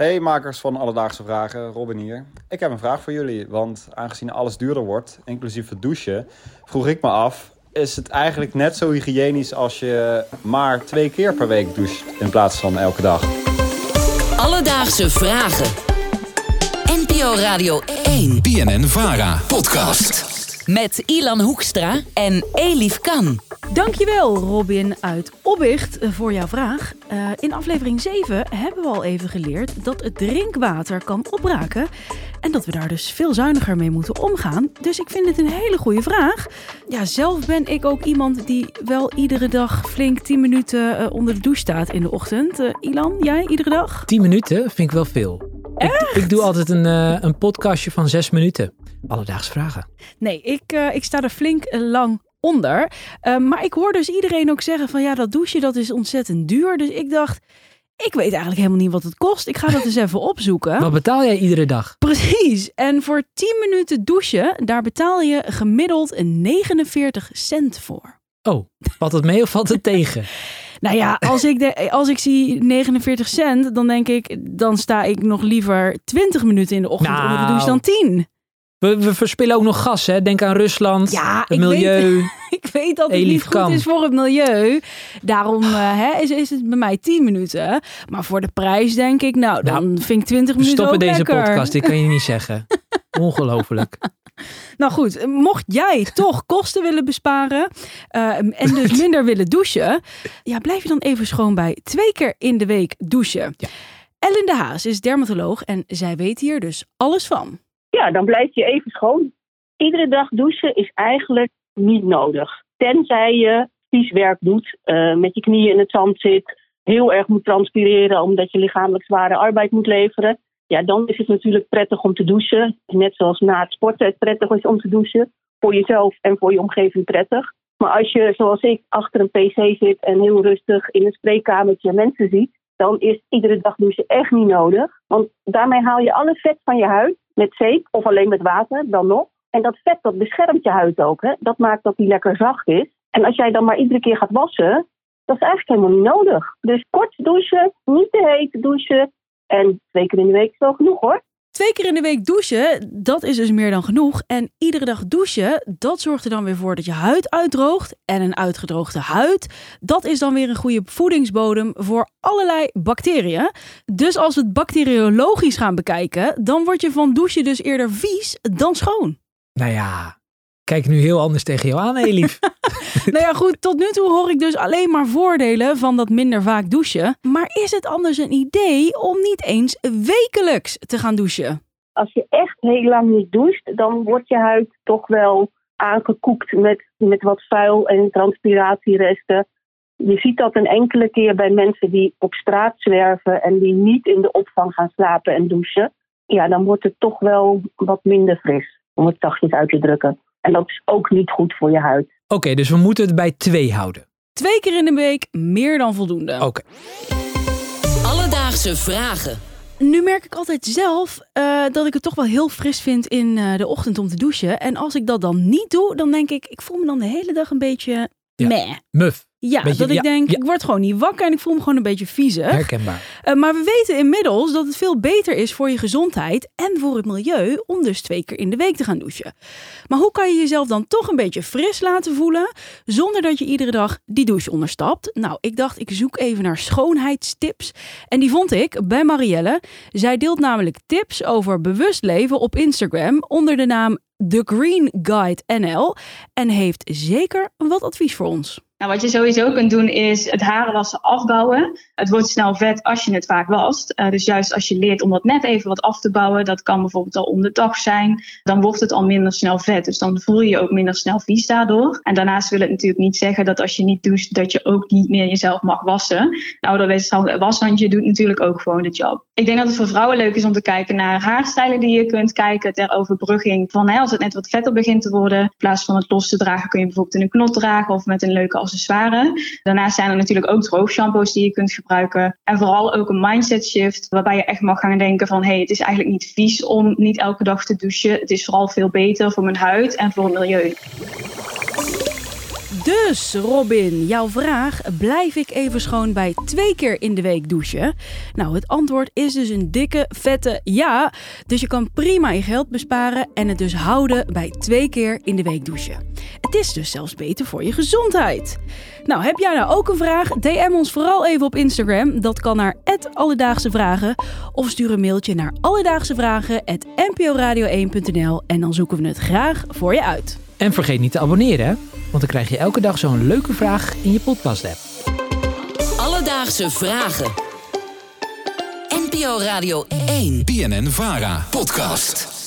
Hey makers van Alledaagse Vragen, Robin hier. Ik heb een vraag voor jullie, want aangezien alles duurder wordt, inclusief het douchen, vroeg ik me af, is het eigenlijk net zo hygiënisch als je maar twee keer per week doucht in plaats van elke dag? Alledaagse Vragen. NPO Radio 1 BNN Vara podcast. met Ilan Hoekstra en Elif Kan. Dankjewel Robin uit Oppicht voor jouw vraag. Eh, in aflevering 7 hebben we al even geleerd dat het drinkwater kan opraken. En dat we daar dus veel zuiniger mee moeten omgaan. Dus ik vind het een hele goede vraag. Ja, zelf ben ik ook iemand die wel iedere dag flink 10 minuten eh, onder de douche staat in de ochtend. Eh, Ilan, jij iedere dag? 10 minuten vind ik wel veel. Ik, ik doe altijd een, eh, een podcastje van 6 minuten. Alledaags vragen. Nee, ik, eh, ik sta er flink eh, lang onder. Eh, maar ik hoor dus iedereen ook zeggen van ja, dat douchen dat is ontzettend duur. Dus ik dacht, ik weet eigenlijk helemaal niet wat het kost. Ik ga dat eens even opzoeken. Wat betaal jij iedere dag? Precies. En voor 10 minuten douchen, daar betaal je gemiddeld een 49 cent voor. Oh, valt het mee of valt het tegen? Nou ja, als ik, de, als ik zie 49 cent, dan denk ik, dan sta ik nog liever 20 minuten in de ochtend onder de douche dan 10. We, we verspillen ook nog gas, hè? Denk aan Rusland, Ja, het ik milieu. Weet, ik weet dat het niet goed is voor het milieu. Daarom eh, hè, is, is het bij mij 10 minuten. Maar voor de prijs denk ik, nou, dan vind ik 20 We minuten stoppen deze lekker. podcast, dit kan je niet zeggen. Ongelooflijk. Nou goed, mocht jij toch kosten willen besparen eh, en dus minder willen douchen, ja, blijf je dan even schoon bij twee keer in de week douchen. Ja. Ellen de Haas is dermatoloog en zij weet hier dus alles van. Ja, dan blijf je even schoon. Iedere dag douchen is eigenlijk niet nodig. Tenzij je vies werk doet, eh, met je knieën in het zand zit, heel erg moet transpireren omdat je lichamelijk zware arbeid moet leveren. Ja, dan is het natuurlijk prettig om te douchen. Net zoals na het sporten het prettig is om te douchen. Voor jezelf en voor je omgeving prettig. Maar als je, zoals ik, achter een pc zit en heel rustig in een spreekkamertje mensen ziet, dan is iedere dag douchen echt niet nodig. Want daarmee haal je alle vet van je huid met zeep of alleen met water, dan nog. En dat vet dat beschermt je huid ook. Hè? Dat maakt dat die lekker zacht is. En als jij dan maar iedere keer gaat wassen, dat is eigenlijk helemaal niet nodig. Dus kort douchen, niet te heet douchen. En twee keer in de week is wel genoeg hoor. Twee keer in de week douchen, dat is dus meer dan genoeg. En iedere dag douchen, dat zorgt er dan weer voor dat je huid uitdroogt. En een uitgedroogde huid, dat is dan weer een goede voedingsbodem voor allerlei bacteriën. Dus als we het bacteriologisch gaan bekijken, dan word je van douchen dus eerder vies dan schoon. Nou ja, kijk nu heel anders tegen jou aan, Elif. nou ja, goed, tot nu toe hoor ik dus alleen maar voordelen van dat minder vaak douchen. Maar is het anders een idee om niet eens wekelijks te gaan douchen? Als je echt heel lang niet doucht, dan wordt je huid toch wel aangekoekt met, met wat vuil en transpiratieresten. Je ziet dat een enkele keer bij mensen die op straat zwerven en die niet in de opvang gaan slapen en douchen. Ja, dan wordt het toch wel wat minder fris, om het zachtjes uit te drukken. En dat is ook niet goed voor je huid. Oké, dus we moeten het bij twee houden. Twee keer in de week meer dan voldoende. Oké. Alledaagse Vragen. Nu merk ik altijd zelf eh, dat ik het toch wel heel fris vind in eh, de ochtend om te douchen. En als ik dat dan niet doe, dan denk ik, ik voel me dan de hele dag een beetje Ja. meh. Muf, Ja, Beetje- dat ik ja, denk, ja. ik word gewoon niet wakker en ik voel me gewoon een beetje viezig. herkenbaar. Eh, maar we weten inmiddels dat het veel beter is voor je gezondheid en voor het milieu om dus twee keer in de week te gaan douchen. Maar hoe kan je jezelf dan toch een beetje fris laten voelen zonder dat je iedere dag die douche onderstapt? Nou, ik dacht ik zoek even naar schoonheidstips en die vond ik bij Marielle. Zij deelt namelijk tips over bewust leven op Instagram onder de naam The Green Guide NL en heeft zeker wat advies voor ons. Nou, wat je sowieso kunt doen is het harenwassen afbouwen. Het wordt snel vet als je het vaak wast. Eh, dus juist als je leert om dat net even wat af te bouwen, dat kan bijvoorbeeld al om de dag zijn, dan wordt het al minder snel vet. Dus dan voel je je ook minder snel vies daardoor. En daarnaast wil het natuurlijk niet zeggen dat als je niet doucht, dat je ook niet meer jezelf mag wassen. Een ouderwets washandje doet natuurlijk ook gewoon de job. Ik denk dat het voor vrouwen leuk is om te kijken naar haarstijlen die je kunt kijken ter overbrugging van hè, als het net wat vetter begint te worden. In plaats van het los te dragen kun je bijvoorbeeld in een knot dragen of met een leuke accessoire. Daarnaast zijn er natuurlijk ook droogshampoos die je kunt gebruiken. En vooral ook een mindset shift waarbij je echt mag gaan denken van hé, hey, het is eigenlijk niet vies om niet elke dag te douchen. Het is vooral veel beter voor mijn huid en voor het milieu. Dus Robin, jouw vraag: blijf ik even schoon bij twee keer in de week douchen? Nou, het antwoord is dus een dikke, vette ja. Dus je kan prima je geld besparen en het dus houden bij twee keer in de week douchen. Het is dus zelfs beter voor je gezondheid. Nou, heb jij nou ook een vraag? DM ons vooral even op Instagram. Dat kan naar Alledaagse Vragen. Of stuur een mailtje naar alledaagsevragen.nporadio1.nl en dan zoeken we het graag voor je uit. En vergeet niet te abonneren, hè? Want dan krijg je elke dag zo'n leuke vraag in je podcast-app. Alledaagse Vragen. NPO Radio 1. BNN Vara. Podcast.